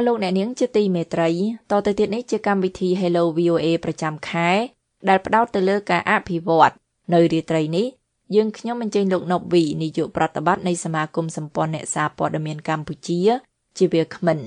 អស់លោកអ្នកនាងជាទីមេត្រីតទៅទៀតនេះជាកម្មវិធី Hello VOA ប្រចាំខែ ដែលផ្ដោតទៅលើការអភិវឌ្ឍនៅរាត្រីនេះយើងខ្ញុំអញ្ជើញលោកណប់វីនាយកប្រតិបត្តិនៃសមាគមសម្ព័ន្ធអ្នកសារព័ត៌មានកម្ពុជា ជាវាគ្មិន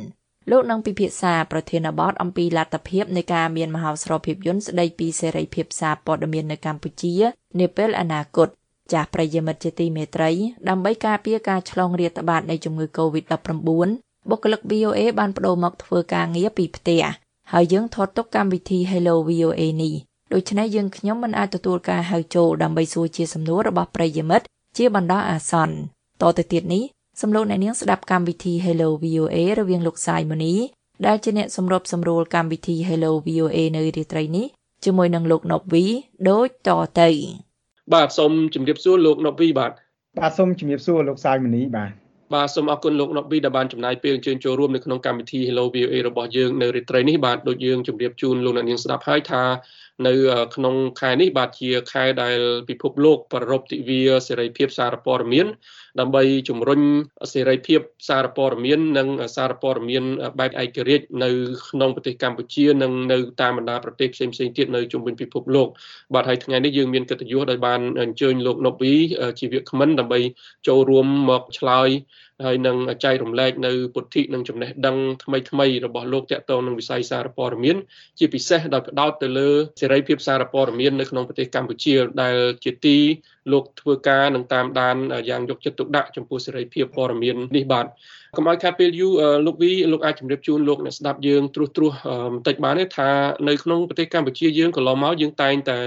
លោកនឹងពិភាក្សាប្រធានបទអំពីលទ្ធភាពនៃការមានមហោស្រពភាពយន្តស្ដីពីសេរីភាពសារព័ត៌មាននៅកម្ពុជានាពេលអនាគតចាស់ប្រិយមិត្តជាទីមេត្រីដើម្បីការពារការឆ្លងរាតត្បាតនៃជំងឺ Covid-19 បុគ្គលិក VOA បានបដូរមកធ្វើការងារពីផ្ទះហើយយើងថតទុកកម្មវិធី Hello VOA នេះដូច្នេះយើងខ្ញុំមិនអាចទទួលការហៅចូលដើម្បីសួរជាសំណួររបស់ប្រិយមិត្តជាបណ្ដោះអាសន្នតទៅទៀតនេះសំលោកអ្នកនាងស្ដាប់កម្មវិធី Hello VOA រវាងលោកសាយមូនីដែលជាអ្នកសម្របសម្រួលកម្មវិធី Hello VOA នៅរាត្រីនេះជាមួយនឹងលោកណូវីដូចតទៅបាទសូមជម្រាបសួរលោកណូវីបាទបាទសូមជម្រាបសួរលោកសាយមូនីបាទ បាទសូមអរគុណលោកណូប៊ីដែលបានចំណាយពេលអញ្ជើញចូលរួមនៅក្នុងកម្មវិធី Hello VOA របស់យើងនៅរាត្រីនេះបាទដូចយើងជម្រាបជូនលោកអ្នកនាងស្ដាប់ហើយថា នៅក្នុងខែនេះបាទជាខែដែលពិភពលោកប្រារព្ធទិវាសេរីភាពសារព័ត៌មានដើម្បីជំរុញសេរីភាពសារព័ត៌មាន និងសារព័ត៌មានបែបឯករាជ្យនៅក្នុងប្រទេសកម្ពុជានិងនៅតាមបណ្ដាប្រទេសផ្សេងៗទៀតនៅជុំវិញពិភពលោកបាទហើយថ្ងៃនេះយើងមានកិត្តិយសដែលបានអញ្ជើញលោកណូវីជាវាគ្មិនដើម្បីចូលរួមមកឆ្លើយ ហើយនឹងចែករំលែកនៅពុទ្ធិនិងចំណេះដឹងថ្មីថ្មីរបស់លោកតាក់ទងនឹងវិស័យសារព័ត៌មានជាពិសេសដោយផ្ដោតទៅលើសេរីភាពសារព័ត៌មាននៅក្នុងប្រទេសកម្ពុជាដែលជាទីលោកធ្វើការនឹងតាមដានយ៉ាងយកចិត្តទុកដាក់ចំពោះសេរីភាពព័ត៌មាននេះបាទកុំឲ្យខាតពេលយូរលោកវីលោកអាចជម្រាបជូនលោកអ្នកស្ដាប់យើងត្រួសត្រាសបន្តិចបានទេថានៅក្នុងប្រទេសកម្ពុជាយើងកន្លងមកយើងតែងតែ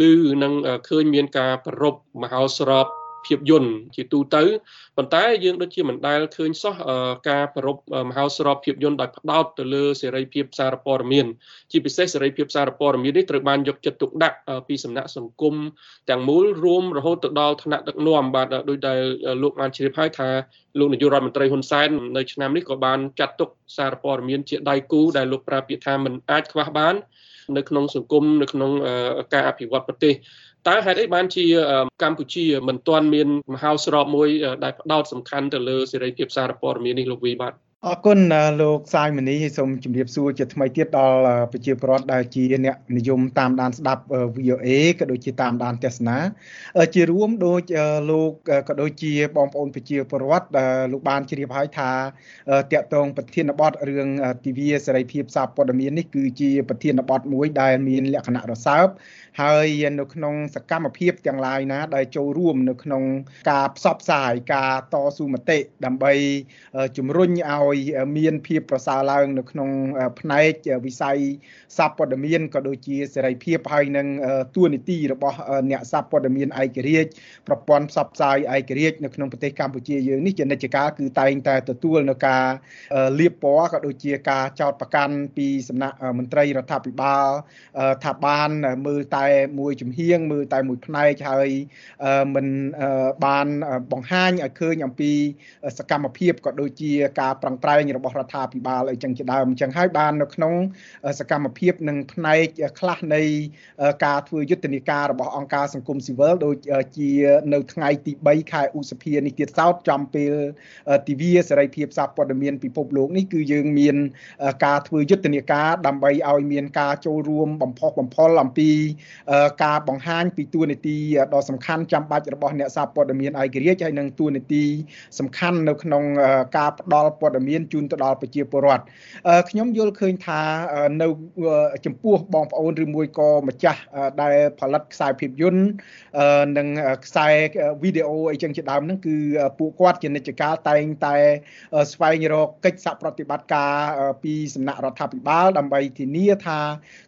ឮនឹងឃើញមានការប្ររពមហោស្រព ភាពយន្តជាទូទៅប៉ុន្តែយើងដូចជាមិនដែលឃើញសោះការប្ររពមហោស្រពភាពយន្តដោយផ្ដោតទៅលើសេរីភាពសារព័ត៌មានជាពិសេសសេរីភាពសារព័ត៌មាននេះត្រូវបានយកចិត្តទុកដាក់ពីសំណាក់សង្គមទាំងមូលរួមរហូតទៅដល់ថ្នាក់ដឹកនាំបាទដោយដែលលោកបានជ្រាបហើយថាលោកនាយករដ្ឋមន្ត្រីហ៊ុនសែននៅឆ្នាំនេះក៏បានចាត់ទុកសារព័ត៌មានជាដៃគូដែលលោកប្រើពាក្យថាមិនអាចខ្វះបាននៅក្នុងសង្គមនៅក្នុងការអភិវឌ្ឍប្រទេស តើហេតុអីបានជាកម្ពុជាមិនទាន់មានមហោស្រពមួយដែលផ្ដោតសំខាន់ទៅលើសេរីភាពសារព័ត៌មាននេះលោកវីបាទ អរគុណលោកសាយមនីសូមជម្រាបសួរជាថ្មីទៀតដល់ប្រជាពលរដ្ឋដែលជាអ្នកនិយមតាមដានស្ដាប់ VOA ក៏ដូចជាតាមដានទស្សនា ជារួមដូចលោកក៏ដូចជាបងប្អូនប្រជាពលរដ្ឋលោកបានជ្រាបហើយថាតកតងប្រធានបទរឿងទិវាសេរីភាពសារព័ត៌មាននេះគឺជាប្រធានបទមួយដែលមានលក្ខណៈរសើបហើយនៅក្នុងសកម្មភាពទាំងឡាយណា ដែលចូលរួមនៅក្នុងការផ្សព្វផ្សាយការតស៊ូមតិដើម្បីជំរុញឲ្យមានភាពប្រសើរឡើងនៅក្នុងផ្នែកវិស័យសាព័ត៌មានក៏ដូចជាសេរីភាពហើយនឹងទួនាទីរបស់អ្នកសាព័ត៌មានឯករាជ្យប្រព័ន្ធផ្សព្វផ្សាយឯករាជ្យនៅក្នុងប្រទេសកម្ពុជាយើងនេះជានិច្ចកាលគឺតែងតែទទួលនៅការលៀបពណ៌ក៏ដូចជាការចោតប្រកាន់ពីសំណាក់មន្ត្រីរដ្ឋាភិបាលថាបានមើលតែមួយជំហៀងមើលតែមួយផ្នែកហើយមិនបានបង្ហាញឲ្យឃើញអំពីសកម្មភាពក៏ដូចជាការប្រឹងប្រែងរបស់រដ្ឋាភិបាលអីចឹងជាដើមអញ្ចឹងហើយបាននៅក្នុងសកម្មភាពនឹងផ្នែកខ្លះនៃការធ្វើយុទ្ធនាការរបស់អង្គការសង្គមស៊ីវិលដូចជានៅថ្ងៃទី3ខែឧសភានេះទៀតសោតចំពេលទិវាសេរីភាពសារព័ត៌មានពិភពលោកនេះគឺយើងមានការធ្វើយុទ្ធនាការដើម្បីឲ្យមានការចូលរួមបំផុសបំផុលអំពីការបង្ហាញពីទួនាទីដ៏សំខាន់ចាំបាច់របស់អ្នកសារព័ត៌មានឯករាជ្យហើយនិងទួនាទីសំខាន់នៅក្នុងការផ្ដល់ព័ត៌មានជូនទៅដល់ប្រជាពលរដ្ឋខ្ញុំយល់ឃើញថានៅចំពោះបងប្អូនឬមួយក៏ម្ចាស់ដែលផលិតខ្សែភាពយន្តនិងខ្សែវីដេអូអីចឹងជាដើមហ្នឹងគឺពួកគាត់ជានិច្ចកាលតែងតែស្វែងរកកិច្ចសហប្រតិបត្តិការពីសំណាក់រដ្ឋាភិបាលដើម្បីធានាថា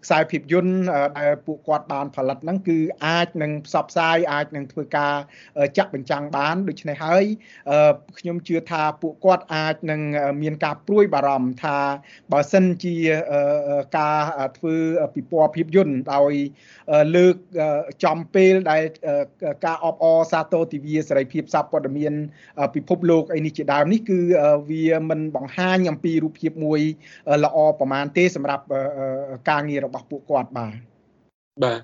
ខ្សែភាពយន្តដែលពួកគាត់បានផលិតហ្នឹងគឺអាចនឹងផ្សព្វផ្សាយអាចនឹងធ្វើការចាក់បញ្ចាំងបានដូច្នេះហើយខ្ញុំជឿថាពួកគាត់អាចនឹងមានការព្រួយបារម្ភថាបើសិនជាការធ្វើពិព័រណ៍ភាពយន្តដោយលើកចំពេលដែលការអបអរសាទរទិវាសេរីភាពសារព័ត៌មានពិភពលោកអីនេះជាដើមនេះគឺវាមិនបង្ហាញអំពីរូបភាពមួយល្អប្រមាណទេសម្រាប់ការងាររបស់ពួកគាត់បាទបាទ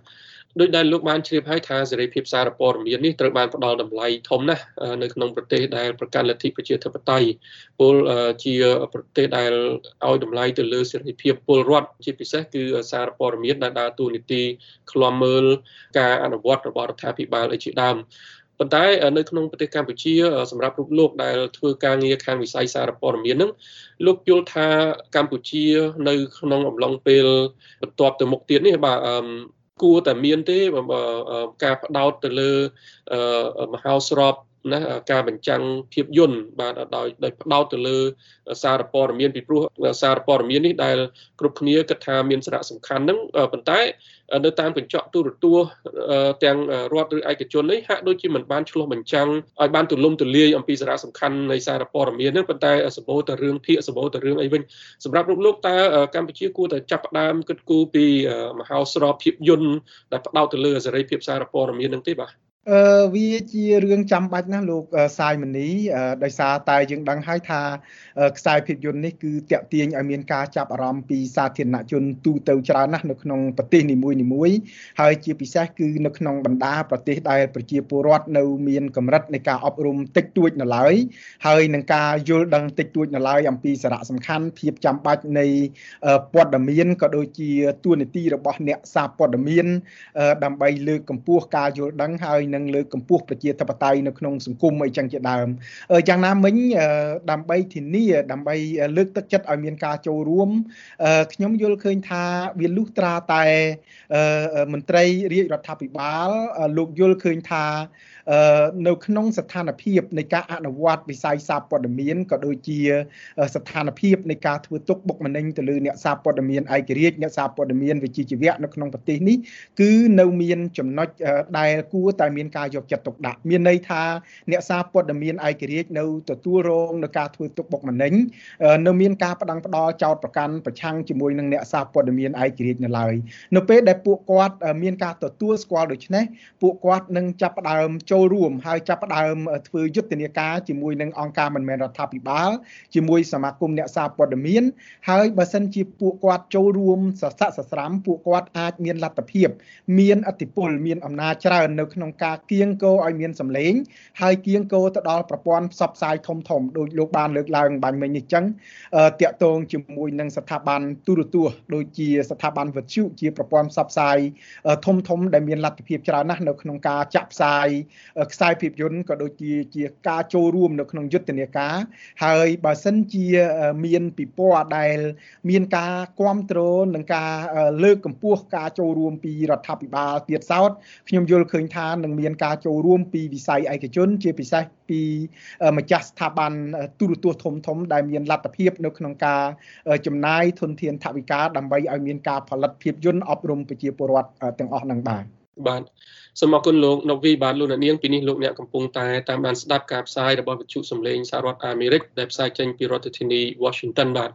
ដោយដែលលោកបានជ្រាបហើយថាសេរីភាពសារព័ត៌មាននេះត្រូវបានផ្ដល់តម្លៃធំណាស់នៅក្នុងប្រទេសដែលប្រកាន់លទ្ធិប្រជាធិបតេយ្យពលជាប្រទេសដែលឲ្យតម្លៃទៅលើសេរីភាពពលរដ្ឋជាពិសេសគឺសារព័ត៌មានដែលដើរតួនាទីឃ្លាំមើលការអនុវត្តរបស់រដ្ឋាភិបាលឯជាដើមប៉ុន្តែនៅក្នុងប្រទេសកម្ពុជាសម្រាប់រូបលោកដែលធ្វើការងារខាងវិស័យសារព័ត៌មានហ្នឹងលោកយល់ថាកម្ពុជានៅក្នុងអំឡុងពេលបន្ទាប់ទៅមុខទៀតនេះបាទ គួរតែមានទេការផ្ដោតទៅលើមហោស្រព ណាការបញ្ចាំងភាពយន្តបាទដោយដោយផ្ដោតទៅលើសារព័ត៌មានពីព្រោះសារព័ត៌មាននេះដែលគ្រប់គ្នាគិតថាមានសារៈសំខាន់ហ្នឹងប៉ុន្តែនៅតាមកញ្ចក់ទូរទស្សន៍ទាំងរដ្ឋឬឯកជននេះហាក់ដូចជាមិនបានឆ្លោះបញ្ចាំងឲ្យបានទូលំទូលាយអំពីសារៈសំខាន់នៃសារព័ត៌មានហ្នឹងប៉ុន្តែសម្បូរតែរឿងភាគសម្បូរតែរឿងអីវិញសម្រាប់លោកលោកតើកម្ពុជាគួរតែចាប់ផ្ដើមគិតគូរពីមហោស្រពភាពយន្តដែលផ្ដោតទៅលើសេរីភាពសារព័ត៌មានហ្នឹងទេបាទ អឺវាជារឿងចាំបាច់ណាស់លោកសាយមនីដោយសារតែយើងដឹងហើយថាខ្សែភាពយន្តនេះគឺតាក់ទាញឲ្យមានការចាប់អារម្មណ៍ពីសាធារណជនទូទៅច្រើនណាស់នៅក្នុងប្រទេសនីមួយៗហើយជាពិសេសគឺនៅក្នុងបណ្ដាប្រទេសដែលប្រជាពលរដ្ឋនៅមានកម្រិតនៃការអប់រំតិចតួចនៅឡើយហើយនឹងការយល់ដឹងតិចតួចនៅឡើយអំពីសារៈសំខាន់ភាពចាំបាច់នៃព័ត៌មានក៏ដូចជាទួនាទីរបស់អ្នកសារព័ត៌មានដើម្បីលើកកម្ពស់ការយល់ដឹងហើយនឹងលើកកម្ពស់ប្រជាធិបតេយ្យនៅក្នុងសង្គមអីចឹងជាដើមយ៉ាងណាមិញដើម្បីធានាដើម្បីលើកទឹកចិត្តឲ្យមានការចូលរួមខ្ញុំយល់ឃើញថាវាលុះត្រាតែមន្ត្រីរាជរដ្ឋាភិបាលលោកយល់ឃើញថា នៅក្នុងស្ថានភាពនៃការអនុវត្តវិស័យសារព័ត៌មានក៏ដូចជា ស្ថានភាពនៃការធ្វើទុកបុកម្នេញទៅលើអ្នកសារព័ត៌មានឯករាជ្យអ្នកសារព័ត៌មានវិជ្ជាជីវៈនៅក្នុងប្រទេសនេះគឺនៅមានចំណុចដែលគួរតែមានការយកចិត្តទុកដាក់មានន័យថាអ្នកសារព័ត៌មានឯករាជ្យនៅទទួលរងនឹងការធ្វើទុកបុកម្នេញនៅមានការផ្ដង់ផ្ដល់ចោតប្រកាន់ប្រឆាំងជាមួយនឹងអ្នកសារព័ត៌មានឯករាជ្យនៅឡើយនៅពេលដែលពួកគាត់មានការទទួលស្គាល់ដូច្នេះពួកគាត់នឹងចាប់ផ្ដើមចូលចូលរួមហើយចាប់ផ្ដើមធ្វើយុទ្ធនាការជាមួយនឹងអង្គការមិនមែនរដ្ឋាភិបាលជាមួយសមាគមអ្នកសារព័ត៌មាន ហើយបើសិនជាពួកគាត់ចូលរួមសស័កសស្រាំពួកគាត់អាចមានលទ្ធភាព មានអធិបុលមានអំណាចច្រើននៅក្នុងការគៀងគោឲ្យមានសម្លេង ហើយគៀងគោទៅដល់ប្រព័ន្ធផ្សព្វផ្សាយធំធំដូចលោកបានលើកឡើងបាញ់មិញនេះចឹងតាក់ទងជាមួយនឹងស្ថាប័នទូរទស្សន៍ដូចជាស្ថាប័នវិទ្យុជាប្រព័ន្ធផ្សព្វផ្សាយធំធំដែលមានលទ្ធភាពច្រើនណាស់នៅក្នុងការចាក់ផ្សាយខ្សែភាពយន្តក៏ដូចជាជាការចូលរួមនៅក្នុងយុទ្ធនាការ ហើយបើសិនជាមានពិព័រណ៍ដែល មានការគ្រប់គ្រងនិងការលើកកម្ពស់ការចូលរួមពីរដ្ឋាភិបាលទៀតសោតខ្ញុំយល់ឃើញថានឹងមានការចូលរួមពីវិស័យឯកជន ជាពិសេសពីម្ចាស់ស្ថាប័នទូរទស្សន៍ធំធំដែលមានលទ្ធភាពនៅក្នុងការចំណាយធនធានថវិកាដើម្បីឲ្យមានការផលិតភាពយន្តអប់រំប្រជាពលរដ្ឋទាំងអស់នឹងបាន បាទសូមអរគុណលោកនៅវីបាទលោកអ្នកនាងពីនេះលោកអ្នកកំពុងតែតាមដានស្ដាប់ការផ្សាយរបស់វិទ្យុសំឡេងសហរដ្ឋអាមេរិកដែលផ្សាយចេញពីរដ្ឋធានី Washington បាទ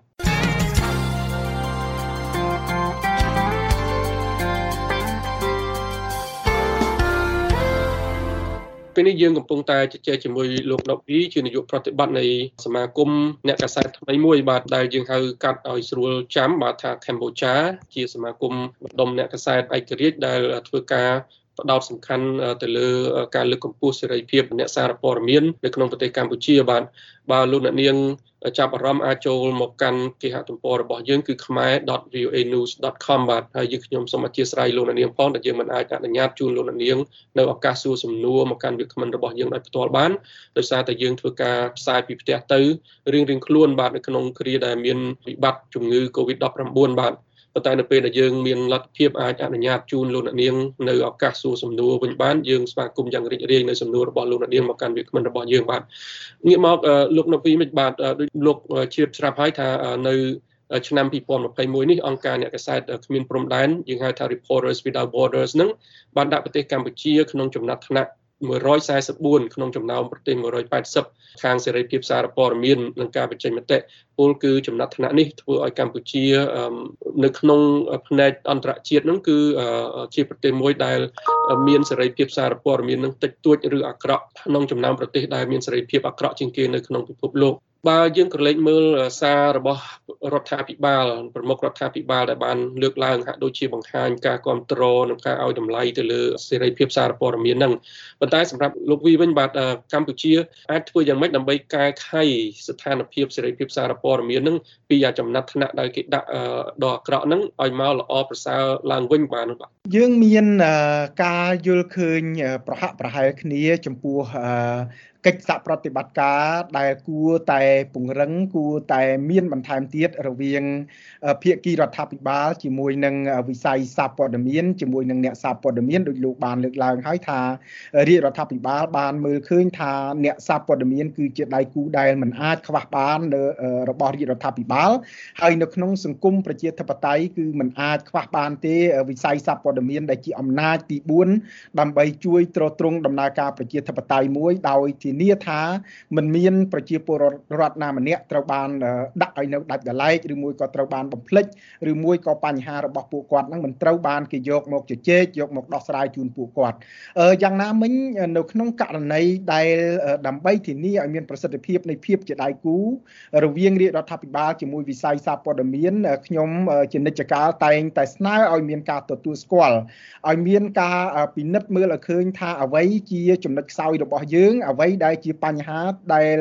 ពេលនេះយើងកំពុងតែជជែកជាមួយលោកដុកវីជានាយកប្រតិបត្តិនៃសមាគមអ្នកកាសែតថ្មីមួយបាទដែលយើងហៅកាត់ឲ្យស្រួលចាំបាទថាកម្ពុជាជាសមាគមបណ្ដុំអ្នកកាសែតឯករាជ្យដែលធ្វើការ ផ្ដោតសំខាន់ទៅលើការលើកកម្ពស់សេរីភាពអ្នកសារព័ត៌មាននៅក្នុងប្រទេសកម្ពុជាបាទបើលោកអ្នកនាងចាប់អារម្មណ៍អាចចូលមកកាន់គេហទំព័ររបស់យើងគឺ khmer.voanews.com បាទហើយយើងខ្ញុំសូមអធិស្ឋានលោកអ្នកនាងផងដែលយើងមិនអាចអនុញ្ញាតជូនលោកអ្នកនាងនៅឱកាសសួរសំណួរមកកាន់វាគ្មិនរបស់យើងដោយផ្ទាល់បានដោយសារតែយើងធ្វើការផ្សាយពីផ្ទះទៅរៀងៗខ្លួនបាទនៅក្នុងគ្រាដែលមានវិបត្តិជំងឺ Covid-19 បាទ ប៉ុន្តែនៅពេលដែលយើងមានលទ្ធភាពអាចអនុញ្ញាតជូនលោកអ្នកនាងនៅឱកាសសួរសំណួរវិញបានយើងស្វាគមន៍យ៉ាងរីករាយនៅសំណួររបស់លោកអ្នកនាងមកកាន់វាគ្មិនរបស់យើងបាទងាកមកលោកនៅពីមិនបាទដូចលោកជ្រាបស្រាប់ហើយថានៅឆ្នាំ2021នេះអង្គការអ្នកកសែតគ្មានព្រំដែនយើងហៅថា Reporters Without Borders នឹងបានដាក់ប្រទេសកម្ពុជាក្នុងចំណាត់ថ្នាក់ 144ក្នុងចំណោមប្រទេស180ខាងសេរីភាពសារព័ត៌មាននិងការបញ្ចេញមតិពលគឺចំណាត់ថ្នាក់នេះធ្វើឲ្យកម្ពុជានៅក្នុងផ្នែកអន្តរជាតិហ្នឹងគឺជាប្រទេសមួយដែលមានសេរីភាពសារព័ត៌មាននឹងតិចតួចឬអាក្រក់ក្នុងចំណោមប្រទេសដែលមានសេរីភាពអាក្រក់ជាងគេនៅក្នុងពិភពលោក បើយើងក្រឡេកមើលសាររបស់រដ្ឋាភិបាលប្រមុខរដ្ឋាភិបាលដែលបានលើកឡើងហាក់ដូចជាបង្ហាញការគ្រប់គ្រងនិងការឲ្យតម្លៃទៅលើសេរីភាពសារព័ត៌មានហ្នឹងប៉ុន្តែសម្រាប់លោកវីវិញបាទកម្ពុជាអាចធ្វើយ៉ាងម៉េចដើម្បីកែខៃស្ថានភាពសេរីភាពសារព័ត៌មានហ្នឹងពីចំណាត់ថ្នាក់ដែលគេដាក់ដ៏អាក្រក់ហ្នឹងឲ្យមកល្អប្រសើរឡើងវិញបាទបាទយើងមានការយល់ឃើញប្រហាក់ប្រហែលគ្នាចំពោះ កិច្ចសហប្រតិបត្តិការដែលគួរតែពង្រឹងគួរតែមានបន្ថែមទៀតរវាងភាគីរដ្ឋាភិបាល ជាមួយនឹងវិស័យសារព័ត៌មានជាមួយនឹងអ្នកសារព័ត៌មានដូចលោកបានលើកឡើងហើយថារាជរដ្ឋាភិបាលបានមើលឃើញថាអ្នកសារព័ត៌មានគឺជាដៃគូដែលមិនអាចខ្វះបាននៅរបស់រាជរដ្ឋាភិបាលហើយនៅក្នុងសង្គមប្រជាធិបតេយ្យគឺមិនអាចខ្វះបានទេវិស័យសារព័ត៌មានដែលជាអំណាចទី4ដើម្បីជួយទ្រទ្រង់ដំណើរការប្រជាធិបតេយ្យមួយដោយធានាថាមិនមានប្រជាពលរដ្ឋណាម្នាក់ត្រូវបានដាក់ឲ្យនៅដាច់ដライឬមួយក៏ត្រូវបានបំភ្លេចឬមួយក៏បញ្ហារបស់ពួកគាត់ហ្នឹងមិនត្រូវបានគេយកមកជជែកយកមកដោះស្រាយជូនពួកគាត់យ៉ាងណាមិញនៅក្នុងករណីដែលដើម្បីធានាឲ្យមានប្រសិទ្ធភាពនៃភាពជាដៃគូរវាងរាជរដ្ឋាភិបាលជាមួយវិស័យសារព័ត៌មានខ្ញុំជានិច្ចកាលតែងតែស្នើឲ្យមានការទទួលស្គាល់ឲ្យមានការពិនិត្យមើលឲ្យឃើញថាអ្វីជាចំណុចខ្សោយរបស់យើងអ្វីដែលជាបញ្ហាដែល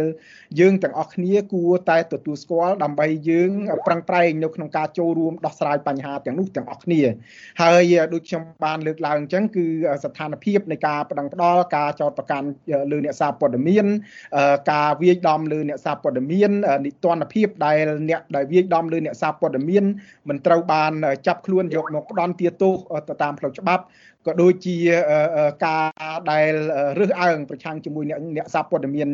យើងទាំងអស់គ្នាគួរតែទទួលស្គាល់ដើម្បីយើងប្រឹងប្រែងនៅក្នុងការចូលរួមដោះស្រាយបញ្ហាទាំងនោះទាំងអស់គ្នា ហើយដូចខ្ញុំបានលើកឡើងអញ្ចឹងគឺស្ថានភាពនៃការប្តឹងផ្ដាល់ការចោទប្រកាន់លើអ្នកសារព័ត៌មានការវាយដំលើអ្នកសារព័ត៌មាននិទានភាពដែលអ្នកដែលវាយដំលើអ្នកសារព័ត៌មានមិនត្រូវបានចាប់ខ្លួនយកមកផ្ដន់ទាទោសទៅតាមផ្លូវច្បាប់ក៏ដូចជាការដែលរើសអើងប្រឆាំងជាមួយអ្នកអ្នកសារព័ត៌មាន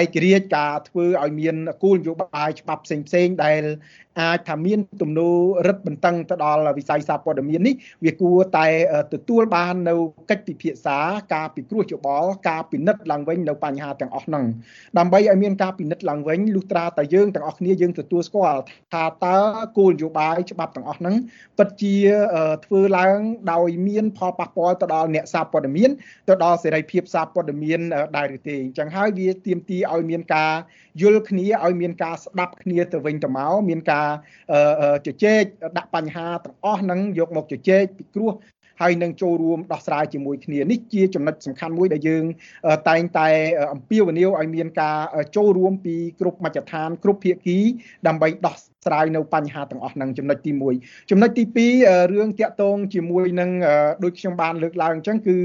ឯករាជ្យការធ្វើឲ្យមានគោលនយោបាយច្បាប់ផ្សេងផ្សេងដែលអាចថាមានទំនោររឹតបន្តឹងទៅដល់វិស័យសារព័ត៌មាននេះវាគួរតែទទួលបាននៅកិច្ចពិភាក្សាការពិគ្រោះយោបល់ការពិនិត្យឡើងវិញនៅបញ្ហាទាំងអស់ហ្នឹងដើម្បីឲ្យមានការពិនិត្យឡើងវិញលុះត្រាតែយើងទាំងអស់គ្នាយើងទទួលស្គាល់ថាតើគោលនយោបាយច្បាប់ទាំងអស់ហ្នឹងពិតជាធ្វើឡើងដោយមានផលប៉ះពាល់ទៅដល់អ្នកសារព័ត៌មានទៅដល់សេរីភាពសារព័ត៌មានដែរឬទេអញ្ចឹងហើយវាទាមទារឲ្យមានការយល់គ្នាឲ្យមានការស្ដាប់គ្នាទៅវិញទៅមកមានការជជែកដាក់បញ្ហាទាំងអស់ហ្នឹងយកមកជជែកពិគ្រោះ ហើយនឹងចូលរួមដោះស្រាយជាមួយគ្នានេះជាចំណុចសំខាន់មួយដែលយើងតែងតែអំពាវនាវឲ្យមានការចូលរួមពីគ្រប់មជ្ឈដ្ឋានគ្រប់ភាគីដើម្បីដោះស្រាយនៅបញ្ហាទាំងអស់ហ្នឹងចំណុចទី1ចំណុចទី2រឿងតាក់ទងជាមួយនឹងដូចខ្ញុំបានលើកឡើងអញ្ចឹងគឺ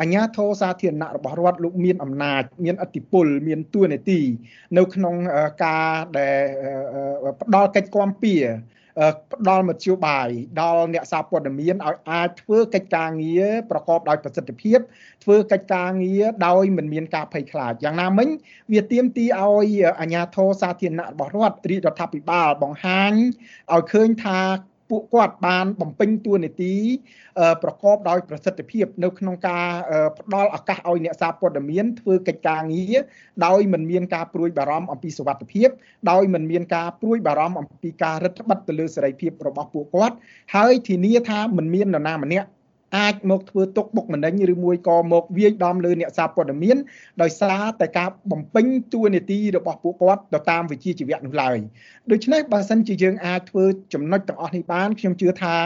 អាជ្ញាធរសាធារណៈរបស់រដ្ឋលោកមានអំណាច មានអធិបុលមានទួនាទី នៅក្នុងការដែលផ្ដល់កិច្ចគាំពៀ ផ្ដល់មធ្យោបាយដល់អ្នកសារព័ត៌មានឲ្យអាចធ្វើកិច្ចការងារប្រកបដោយប្រសិទ្ធភាព ធ្វើកិច្ចការងារដោយមិនមានការភ័យខ្លាចយ៉ាងណាមិញវាទាមទារឲ្យអាជ្ញាធរសាធារណៈរបស់រដ្ឋរាជរដ្ឋាភិបាលបង្ហាញឲ្យឃើញថា ពួកគាត់បានបំពេញតួនាទីប្រកបដោយប្រសិទ្ធភាព នៅក្នុងការផ្ដល់ឱកាសឲ្យអ្នកសារព័ត៌មានធ្វើកិច្ចការងារដោយមិនមានការព្រួយបារម្ភអំពីសុវត្ថិភាពដោយមិនមានការព្រួយបារម្ភអំពីការរឹតបន្តឹងទៅលើសេរីភាពរបស់ពួកគាត់ហើយធានាថាមិនមាននរណាម្នាក់ អាចមកធ្វើទុកបុកម្នេញឬមួយក៏មកវាយដំលើអ្នកសារព័ត៌មានដោយសារតែការបំពេញតួនាទីរបស់ពួកគាត់ទៅតាមវិជាជីវៈនោះឡើយដូច្នេះបើសិនជាយើងអាចធ្វើចំណុចទាំងអស់នេះបានខ្ញុំជឿថា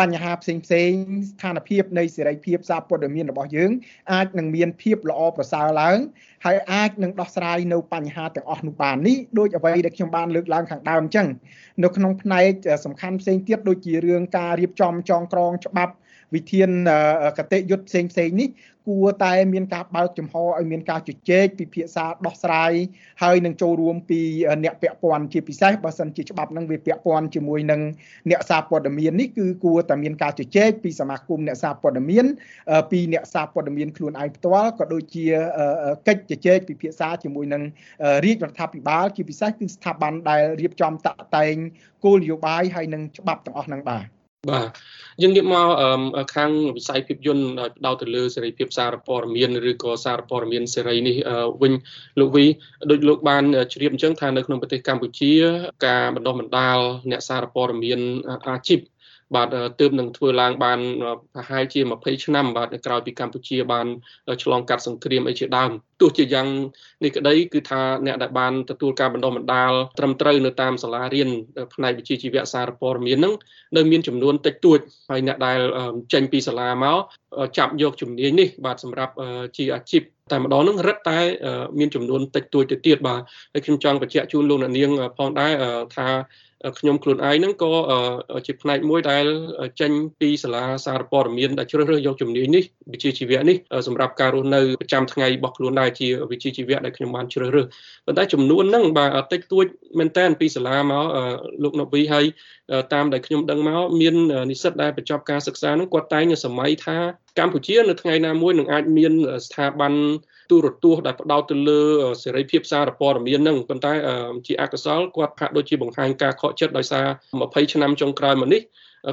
បញ្ហាផ្សេងផ្សេងស្ថានភាពនៃសេរីភាពសារព័ត៌មានរបស់យើងអាចនឹងមានភាពល្អប្រសើរឡើងហើយអាចនឹងដោះស្រាយនៅបញ្ហាទាំងអស់នោះបាននេះដូចអ្វីដែលខ្ញុំបានលើកឡើងខាងដើមអញ្ចឹងនៅក្នុងផ្នែកសំខាន់ផ្សេងទៀតដូចជារឿងការរៀបចំចងក្រងច្បាប់ វិធានកតិយុត្តផ្សេងផ្សេងនេះគួរតែមានការបើកចំហឲ្យមានការជជែកពិភាក្សាដោះស្រាយហើយនឹងចូលរួមពីអ្នកពាក់ព័ន្ធជាពិសេសបើសិនជាច្បាប់នឹងវាពាក់ព័ន្ធជាមួយនឹងអ្នកសារព័ត៌មាននេះគឺគួរតែមានការជជែកពីសមាគមអ្នកសារព័ត៌មានពីអ្នកសារព័ត៌មានខ្លួនឯងផ្ទាល់ក៏ដូចជាកិច្ចជជែកពិភាក្សាជាមួយនឹងរាជរដ្ឋាភិបាលជាពិសេសគឺស្ថាប័នដែលរៀបចំតាក់តែងគោលនយោបាយហើយនឹងច្បាប់ទាំងអស់ហ្នឹងបាទ បាទយើងងាកមកខាងវិស័យភាពយន្តផ្ដោតទៅលើសេរីភាពសារព័ត៌មានឬក៏សារព័ត៌មានសេរីនេះវិញលោកវីដូចលោកបានជ្រាបអញ្ចឹងថានៅក្នុងប្រទេសកម្ពុជា ការបណ្ដុះបណ្ដាលអ្នកសារព័ត៌មានអាជីព បាទទើបនឹងធ្វើឡើងបានប្រហែលជា20ឆ្នាំបាទក្រោយពីកម្ពុជាបានឆ្លងកាត់សង្គ្រាមអីជាដើមទោះជាយ៉ាងនេះក្តីគឺថាអ្នកដែលបានទទួលការបណ្ដុះបណ្ដាលត្រឹមត្រូវនៅតាមសាលារៀនផ្នែកវិជ្ជាជីវៈសារព័ត៌មានហ្នឹងនៅមានចំនួនតិចតួចហើយអ្នកដែលចេញពីសាលាមកចាប់យកជំនាញនេះបាទសម្រាប់ជាអាជីពតែម្ដងហ្នឹងរឹតតែមានចំនួនតិចតួចទៅទៀតបាទហើយខ្ញុំចង់បញ្ជាក់ជូនលោកអ្នកនាងផងដែរថា ខ្ញុំខ្លួនឯងហ្នឹងក៏ជាផ្នែកមួយដែលចេញពីសាលាសារព័ត៌មានដែលជ្រើសរើសយកជំនាញនេះវិជ្ជាជីវៈនេះសម្រាប់ការរស់នៅប្រចាំថ្ងៃរបស់ខ្លួនដែរជាវិជ្ជាជីវៈដែលខ្ញុំបានជ្រើសរើសប៉ុន្តែចំនួនហ្នឹងបាទតិចតួចមែនតើពីសាលាមកលោកណូវីហើយតាមដែលខ្ញុំដឹងមកមាននិស្សិតដែលបញ្ចប់ការសិក្សាហ្នឹងគាត់តែងសម័យថាកម្ពុជានៅថ្ងៃណាមួយនឹងអាចមានស្ថាប័នទូរទស្សន៍ដែលផ្ដោតទៅលើសេរីភាពសារព័ត៌មានហ្នឹងប៉ុន្តែជាអកុសលគាត់ហាក់ដូចជាបង្ហាញការខកចិត្តដោយសារ20ឆ្នាំចុងក្រោយមកនេះ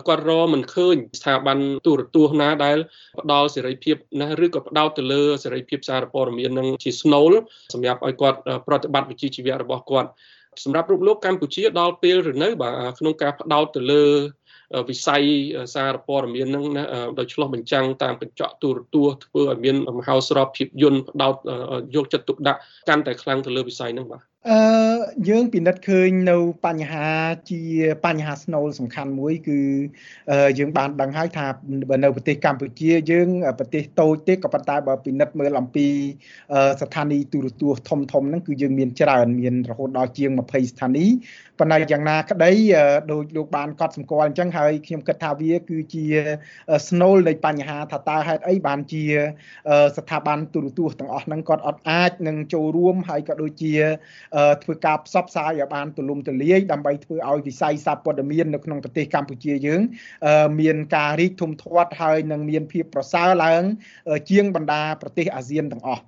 គាត់រមិនឃើញស្ថាប័នទូរទស្សន៍ណាដែលផ្ដល់សេរីភាពណាឬក៏ផ្ដោតទៅលើសេរីភាពសារព័ត៌មាននឹងជាស្នូលសម្រាប់ឲ្យគាត់ប្រតិបត្តិវិជ្ជាជីវៈរបស់គាត់ សម្រាប់រូបលោកកម្ពុជាដល់ពេលឬនៅបាទក្នុងការផ្ដោតទៅលើវិស័យសារព័ត៌មានហ្នឹងណាដោយឆ្លោះបញ្ចាំងតាមកញ្ចក់ទូរទស្សន៍ធ្វើឲ្យមានមហោស្រពភាពយន្តផ្ដោតយកចិត្តទុកដាក់កាន់តែខ្លាំងទៅលើវិស័យហ្នឹងបាទ អឺយើងពិនិត្យឃើញនៅបញ្ហាជាបញ្ហាស្នូលសំខាន់មួយ គឺយើងបានដឹងហើយថានៅប្រទេសកម្ពុជាយើងប្រទេសតូចទេក៏ប៉ុន្តែបើពិនិត្យមើលអំពីស្ថានីយ៍ទូរទស្សន៍ធំធំហ្នឹងគឺយើងមានច្រើនមានរហូតដល់ជាង20ស្ថានីយ៍ប៉ុន្តែយ៉ាងណាក្តីដោយលោកបានកត់សម្គាល់អញ្ចឹងហើយខ្ញុំគិតថាវាគឺជាស្នូលនៃបញ្ហាថាតើហេតុអីបានជា ស្ថាប័នទូរទស្សន៍ទាំងអស់ហ្នឹងគាត់អត់អាចនឹងចូលរួមហើយក៏ដូចជាធ្វើការផ្សព្វផ្សាយឲ្យបានទូលំទូលាយដើម្បីធ្វើឲ្យវិស័យសារព័ត៌មាននៅក្នុងប្រទេសកម្ពុជាយើងមានការរីកធំធាត់ហើយនឹងមានភាពប្រសើរឡើង ជាងបណ្ដាប្រទេសអាស៊ានទាំងអស់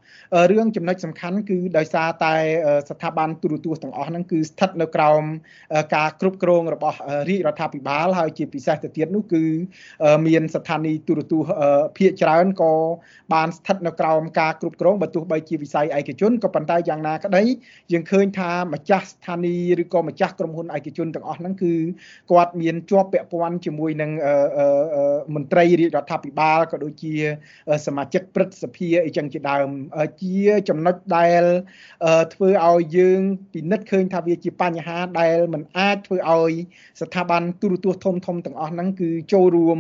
រឿងចំណុចសំខាន់គឺដោយសារតែស្ថាប័នទូរទស្សន៍ទាំងអស់ហ្នឹងគឺស្ថិតនៅក្រោមការគ្រប់គ្រងរបស់រាជរដ្ឋាភិបាលហើយជាពិសេសទៅទៀតនោះគឺមានស្ថានីយ៍ទូរទស្សន៍ភាគច្រើនក៏បានស្ថិតនៅក្រោមការគ្រប់គ្រងបើទោះបីជាវិស័យឯកជនក៏ប៉ុន្តែយ៉ាងណាក្តីយើងឃើញថាម្ចាស់ស្ថានីយ៍ឬក៏ម្ចាស់ក្រុមហ៊ុនឯកជនទាំងអស់ហ្នឹងគឺគាត់មានជាប់ពាក់ព័ន្ធជាមួយនឹងមន្ត្រីរាជរដ្ឋាភិបាលក៏ដូចជា សមាជិកព្រឹទ្ធសភាអីចឹងជាដើមជាចំណុចដែលធ្វើឲ្យយើងពិនិត្យឃើញថាវាជាបញ្ហាដែលមិនអាចធ្វើឲ្យស្ថាប័នទូរទស្សន៍ធំធំទាំងអស់ហ្នឹងគឺចូលរួម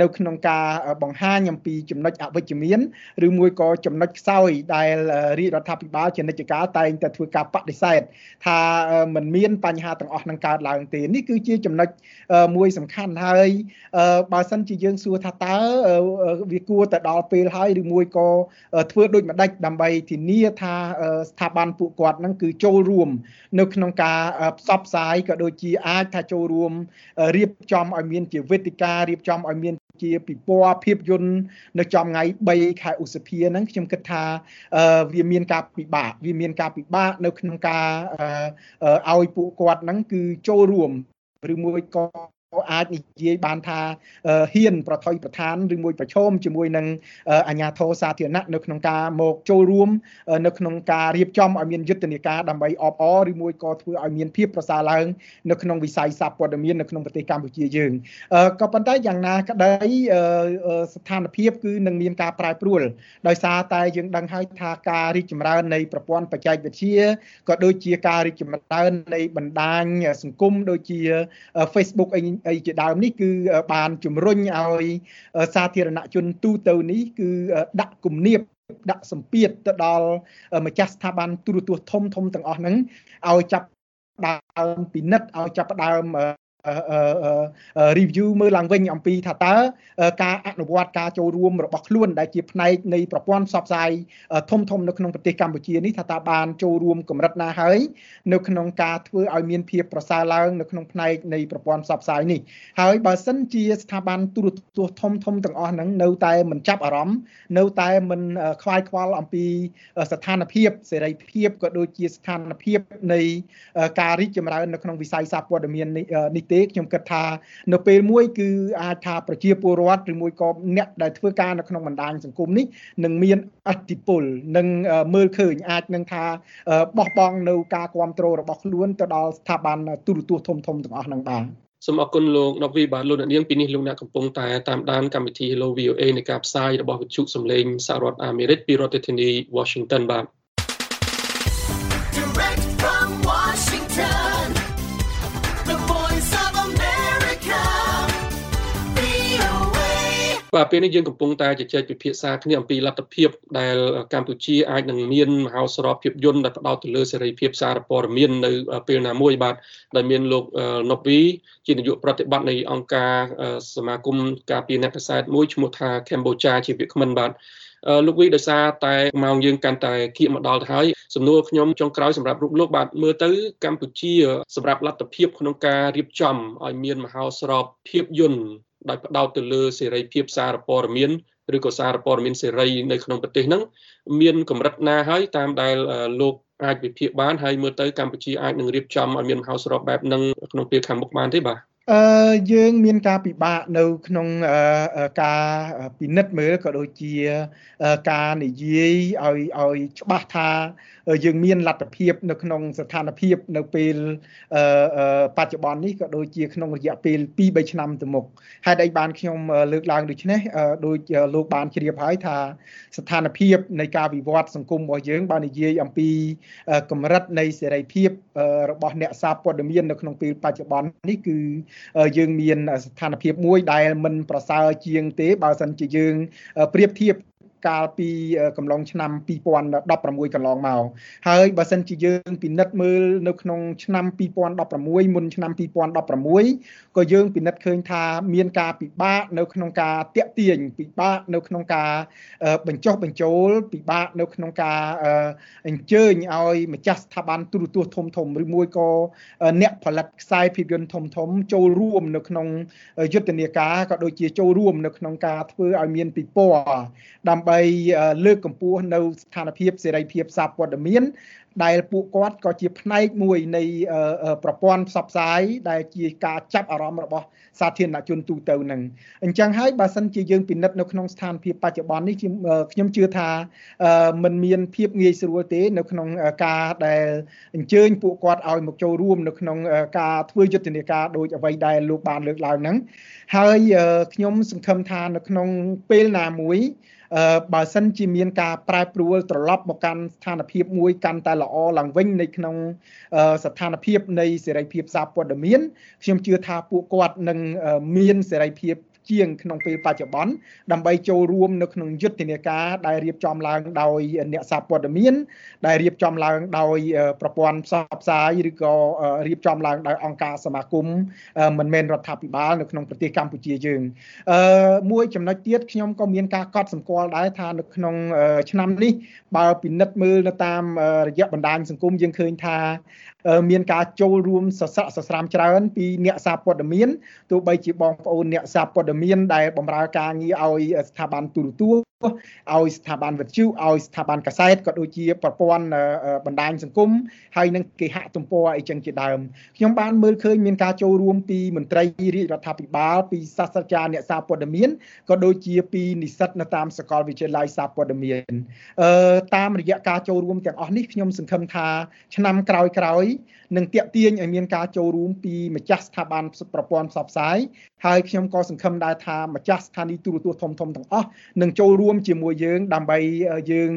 នៅក្នុងការបង្ហាញអំពីចំណុចអវិជ្ជមានឬមួយក៏ចំណុចខ្សោយដែលរាជរដ្ឋាភិបាលជានិច្ចកាលតែងតែធ្វើការបដិសេធថាมันមានបញ្ហាទាំងអស់នឹងកើតឡើងទេនេះគឺជាចំណុចមួយសំខាន់ហើយបើសិនជាយើងសួរថាតើវាគួរទៅដល់ពេលហើយឬមួយក៏ធ្វើដូចម្ដេចដើម្បីធានាថាស្ថាប័នពួកគាត់នឹងគឺចូលរួម នៅក្នុងការផ្សព្វផ្សាយក៏ដូចជាអាចថាចូលរួមរៀបចំឲ្យមានជាវេទិការៀបចំឲ្យមាន ជាពិព័រណ៍ភាពយន្តនៅចំថ្ងៃ3ខែឧសភាហ្នឹងខ្ញុំគិតថាវាមានការពិបាកវាមានការពិបាកនៅក្នុងការឲ្យពួកគាត់ហ្នឹងគឺចូលរួមឬមួយក៏ អាចនិយាយបានថាហ៊ានប្រថុយប្រឋានឬមួយប្រឈមជាមួយនឹងអាជ្ញាធរសាធារណៈនៅក្នុងការមកចូលរួមនៅក្នុងការរៀបចំឲ្យមានយុទ្ធនាការដើម្បីអបអរឬមួយក៏ធ្វើឲ្យមានភាពប្រសើរឡើងនៅក្នុងវិស័យសារព័ត៌មាននៅក្នុងប្រទេសកម្ពុជាយើងក៏ប៉ុន្តែយ៉ាងណាក្តីស្ថានភាពគឺនឹងមានការប្រែប្រួលដោយសារតែយើងដឹងហើយថាការរីកចម្រើននៃប្រព័ន្ធបច្ចេកវិទ្យាក៏ដូចជាការរីកចម្រើននៃបណ្ដាញសង្គមដូចជា Facebook អីអីជាដើមនេះគឺបានជំរុញឲ្យសាធារណជនទូទៅនេះគឺដាក់គំនាបដាក់សម្ពាធទៅដល់ម្ចាស់ស្ថាប័នទូរទស្សន៍ធំធំទាំងអស់ហ្នឹងឲ្យចាប់ដើមពិនិត្យឲ្យចាប់ដើម review មើលឡើងវិញអំពីថាតើការអនុវត្តការចូលរួមរបស់ខ្លួនដែលជាផ្នែកនៃប្រព័ន្ធផ្សព្វផ្សាយធំធំនៅក្នុងប្រទេសកម្ពុជានេះថាតើបានចូលរួមកម្រិតណាហើយនៅក្នុងការធ្វើឲ្យមានភាពប្រសើរឡើងនៅក្នុងផ្នែកនៃប្រព័ន្ធផ្សព្វផ្សាយនេះហើយបើសិនជាស្ថាប័នទូរទស្សន៍ធំធំទាំងអស់ហ្នឹងនៅតែមិនចាប់អារម្មណ៍នៅតែមិនខ្វាយខ្វល់អំពីស្ថានភាពសេរីភាពក៏ដូចជាស្ថានភាពនៃការរីកចម្រើននៅក្នុងវិស័យសារព័ត៌មាននេះទេខ្ញុំគិតថានៅពេលមួយគឺអាចថាប្រជាពលរដ្ឋឬមួយក៏អ្នកដែលធ្វើការនៅក្នុងបណ្ដាញសង្គមនេះនឹងមានអធិពលនឹងមើលឃើញអាចនឹងថាបោះបង់នៅការគ្រប់គ្រងរបស់ខ្លួនទៅដល់ស្ថាប័នទូរទស្សន៍ធំធំទាំងអស់ហ្នឹងបាទសូមអរគុណលោកណូវីបាទលោកអ្នកនាងពីនេះលោកអ្នកកំពុងតែតាមដានកម្មវិធី Hello VOA នៃការផ្សាយរបស់វិទ្យុសំឡេងសហរដ្ឋអាមេរិកពីរដ្ឋធានី Washington បាទ បាទពេលនេះយើងកំពុងតែជជែកពិភាក្សាគ្នាអំពីលទ្ធភាពដែលកម្ពុជាអាចនឹងមានមហោស្រពភាពយន្តដែលផ្ដោតទៅលើសេរីភាពសារព័ត៌មាននៅពេលណាមួយបាទដែលមានលោកណូវីជានាយកប្រតិបត្តិនៃអង្គការសមាគមការពារអ្នកកសែតមួយឈ្មោះថា Cambodia ជាវាគ្មិនបាទលោកវីដោយសារតែម៉ោងយើងកាន់តែគៀកមកដល់ទៅហើយសំណួរខ្ញុំចុងក្រោយសម្រាប់រូបលោកបាទមើលទៅកម្ពុជាសម្រាប់លទ្ធភាពក្នុងការរៀបចំឲ្យមានមហោស្រពភាពយន្ត ដោយផ្ដោតទៅលើសេរីភាពសារព័ត៌មានឬក៏សារព័ត៌មានសេរីនៅក្នុងប្រទេសហ្នឹងមានកម្រិតណាហើយតាមដែលលោកអាចវិភាគបានហើយមើលទៅកម្ពុជាអាចនឹងរៀបចំឲ្យមានមហោស្រពបែបហ្នឹងក្នុងពេលខាងមុខបានទេបាទ អឺយើងមានការពិបាកនៅក្នុងការពិនិត្យមើលក៏ដូចជាការនិយាយឲ្យឲ្យច្បាស់ថាយើងមានលទ្ធភាពនៅក្នុងស្ថានភាពនៅពេលបច្ចុប្បន្ននេះក៏ដូចជាក្នុងរយៈពេល2 3ឆ្នាំទៅមុខហេតុអីបានខ្ញុំលើកឡើងដូចនេះដូចលោកបានជ្រាបហើយថាស្ថានភាពនៃការវិវត្តសង្គមរបស់យើងបាននិយាយអំពីកម្រិតនៃសេរីភាពរបស់អ្នកសារព័ត៌មាននៅក្នុងពេលបច្ចុប្បន្ននេះគឺយើងមានស្ថានភាពមួយដែលមិនប្រសើរជាងទេបើសិនជាយើងប្រៀបធៀប កាលពីកំឡុងឆ្នាំ2016កន្លងមកហើយបើសិនជាយើងពិនិត្យមើលនៅក្នុងឆ្នាំ2016មុនឆ្នាំ2016ក៏យើងពិនិត្យឃើញថាមានការពិបាកនៅក្នុងការតាក់ទាញពិបាកនៅក្នុងការបញ្ចុះបញ្ចូលពិបាកនៅក្នុងការអញ្ជើញឲ្យម្ចាស់ស្ថាប័នទូរទស្សន៍ធំធំឬមួយក៏អ្នកផលិតខ្សែភាពយន្តធំធំចូលរួមនៅក្នុងយុទ្ធនាការក៏ដូចជាចូលរួមនៅក្នុងការធ្វើឲ្យមានពិព័រណ៍ដើម្បីដើម្បីលើកកម្ពស់នៅស្ថានភាពសេរីភាពសារព័ត៌មានដែលពួកគាត់ក៏ជាផ្នែកមួយនៃប្រព័ន្ធផ្សព្វផ្សាយដែលជាការចាប់អារម្មណ៍របស់សាធារណជនទូទៅនឹងអញ្ចឹងហើយបើសិនជាយើងពិនិត្យនៅក្នុងស្ថានភាពបច្ចុប្បន្ននេះខ្ញុំជឿថាมันមានភាពងាយស្រួលទេនៅក្នុងការដែលអញ្ជើញពួកគាត់ឲ្យមកចូលរួមនៅក្នុងការធ្វើយុទ្ធនាការដោយអ្វីដែលលោកបានលើកឡើងហ្នឹងហើយខ្ញុំសង្ឃឹមថានៅក្នុងពេលណាមួយ បើសិនជាមានការប្រែប្រួលត្រឡប់មកកាន់ស្ថានភាពមួយកាន់តែល្អឡើងវិញនៅក្នុងស្ថានភាពនៃសេរីភាពសារព័ត៌មានខ្ញុំជឿថាពួកគាត់នឹងមានសេរីភាព ជាងក្នុងពេលបច្ចុប្បន្នដើម្បីចូលរួមនៅក្នុងយុទ្ធនាការដែលរៀបចំឡើងដោយអ្នកសារព័ត៌មានដែលរៀបចំឡើងដោយប្រព័ន្ធផ្សព្វផ្សាយឬក៏រៀបចំឡើងដោយអង្គការសមាគមមិនមែនរដ្ឋាភិបាលនៅក្នុងប្រទេសកម្ពុជាយើងអឺមួយចំណុចទៀតខ្ញុំក៏មានការកត់សម្គាល់ដែរថានៅក្នុងឆ្នាំនេះបើពិនិត្យមើលនៅតាមរយៈបណ្ដាញសង្គមយើងឃើញថាមានការចូលរួមសស័កសស្រាមច្រើនពីអ្នកសារព័ត៌មានទោះបីជាបងប្អូនអ្នកសារព័ត៌មានដែលបម្រើការងារឲ្យស្ថាប័នទូរទស្សន៍ឲ្យស្ថាប័នវិទ្យុឲ្យស្ថាប័នកសែតក៏ដូចជាប្រព័ន្ធបណ្ដាញសង្គមហើយនឹងគេហទំព័រអីចឹងជាដើមខ្ញុំបានមើលឃើញមានការចូលរួមពីមន្ត្រីរាជរដ្ឋាភិបាលពីសាស្ត្រាចារ្យអ្នកសារព័ត៌មានក៏ដូចជាពីនិស្សិតនៅតាមសាកលវិទ្យាល័យសារព័ត៌មានអឺតាមរយៈការចូលរួមទាំងអស់នេះខ្ញុំសង្ឃឹមថាឆ្នាំក្រោយៗ នឹងទាក់ទាញឲ្យមានការចូលរួមពីម្ចាស់ស្ថាប័នប្រព័ន្ធផ្សព្វផ្សាយហើយខ្ញុំក៏សង្ឃឹមដែរថាម្ចាស់ស្ថានីយទូរទស្សន៍ធំធំទាំងអស់នឹងចូលរួមជាមួយយើងដើម្បីយើង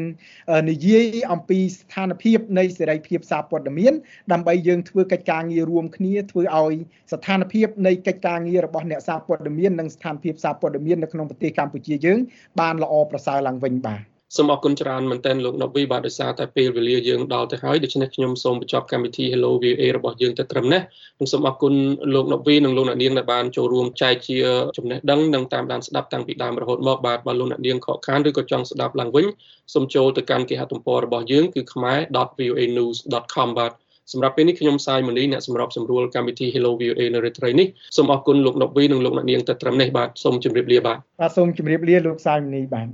និយាយអំពីស្ថានភាពនៃសេរីភាពសារព័ត៌មានដើម្បីយើងធ្វើកិច្ចការងាររួមគ្នាធ្វើឲ្យស្ថានភាពនៃកិច្ចការងាររបស់អ្នកសារព័ត៌មាននិងស្ថានភាពសារព័ត៌មាននៅក្នុងប្រទេសកម្ពុជាយើងបានល្អប្រសើរឡើងវិញបាទ សូមអរគុណច្រើនមែនទែនលោកណូវីបាទដោយសារតែពេលវេលាយើងដល់ទៅហើយដូច្នេះខ្ញុំសូមបញ្ចប់កម្មវិធី Hello VOA របស់យើងទៅត្រឹមនេះនិងសូមអរគុណលោកណូវីនិងលោកអ្នកនាងដែលបានចូលរួមចែកជាចំណេះដឹងនិងតាមដានស្ដាប់តាំងពីដើមរហូតមកបាទបើលោកអ្នកនាងខកខានឬក៏ចង់ស្ដាប់ឡើងវិញសូមចូលទៅកាន់គេហទំព័ររបស់យើងគឺ khmer.voanews.com បាទសម្រាប់ពេលនេះខ្ញុំសាយមនីអ្នកសម្របសម្រួលកម្មវិធី Hello VOA នៅរាត្រីនេះសូមអរគុណលោកណូវីនិងលោកអ្នកនាងទៅត្រឹមនេះបាទសូមជម្រាបលាបាទបាទសូមជម្រាបលាលោកសាយមនីបាទ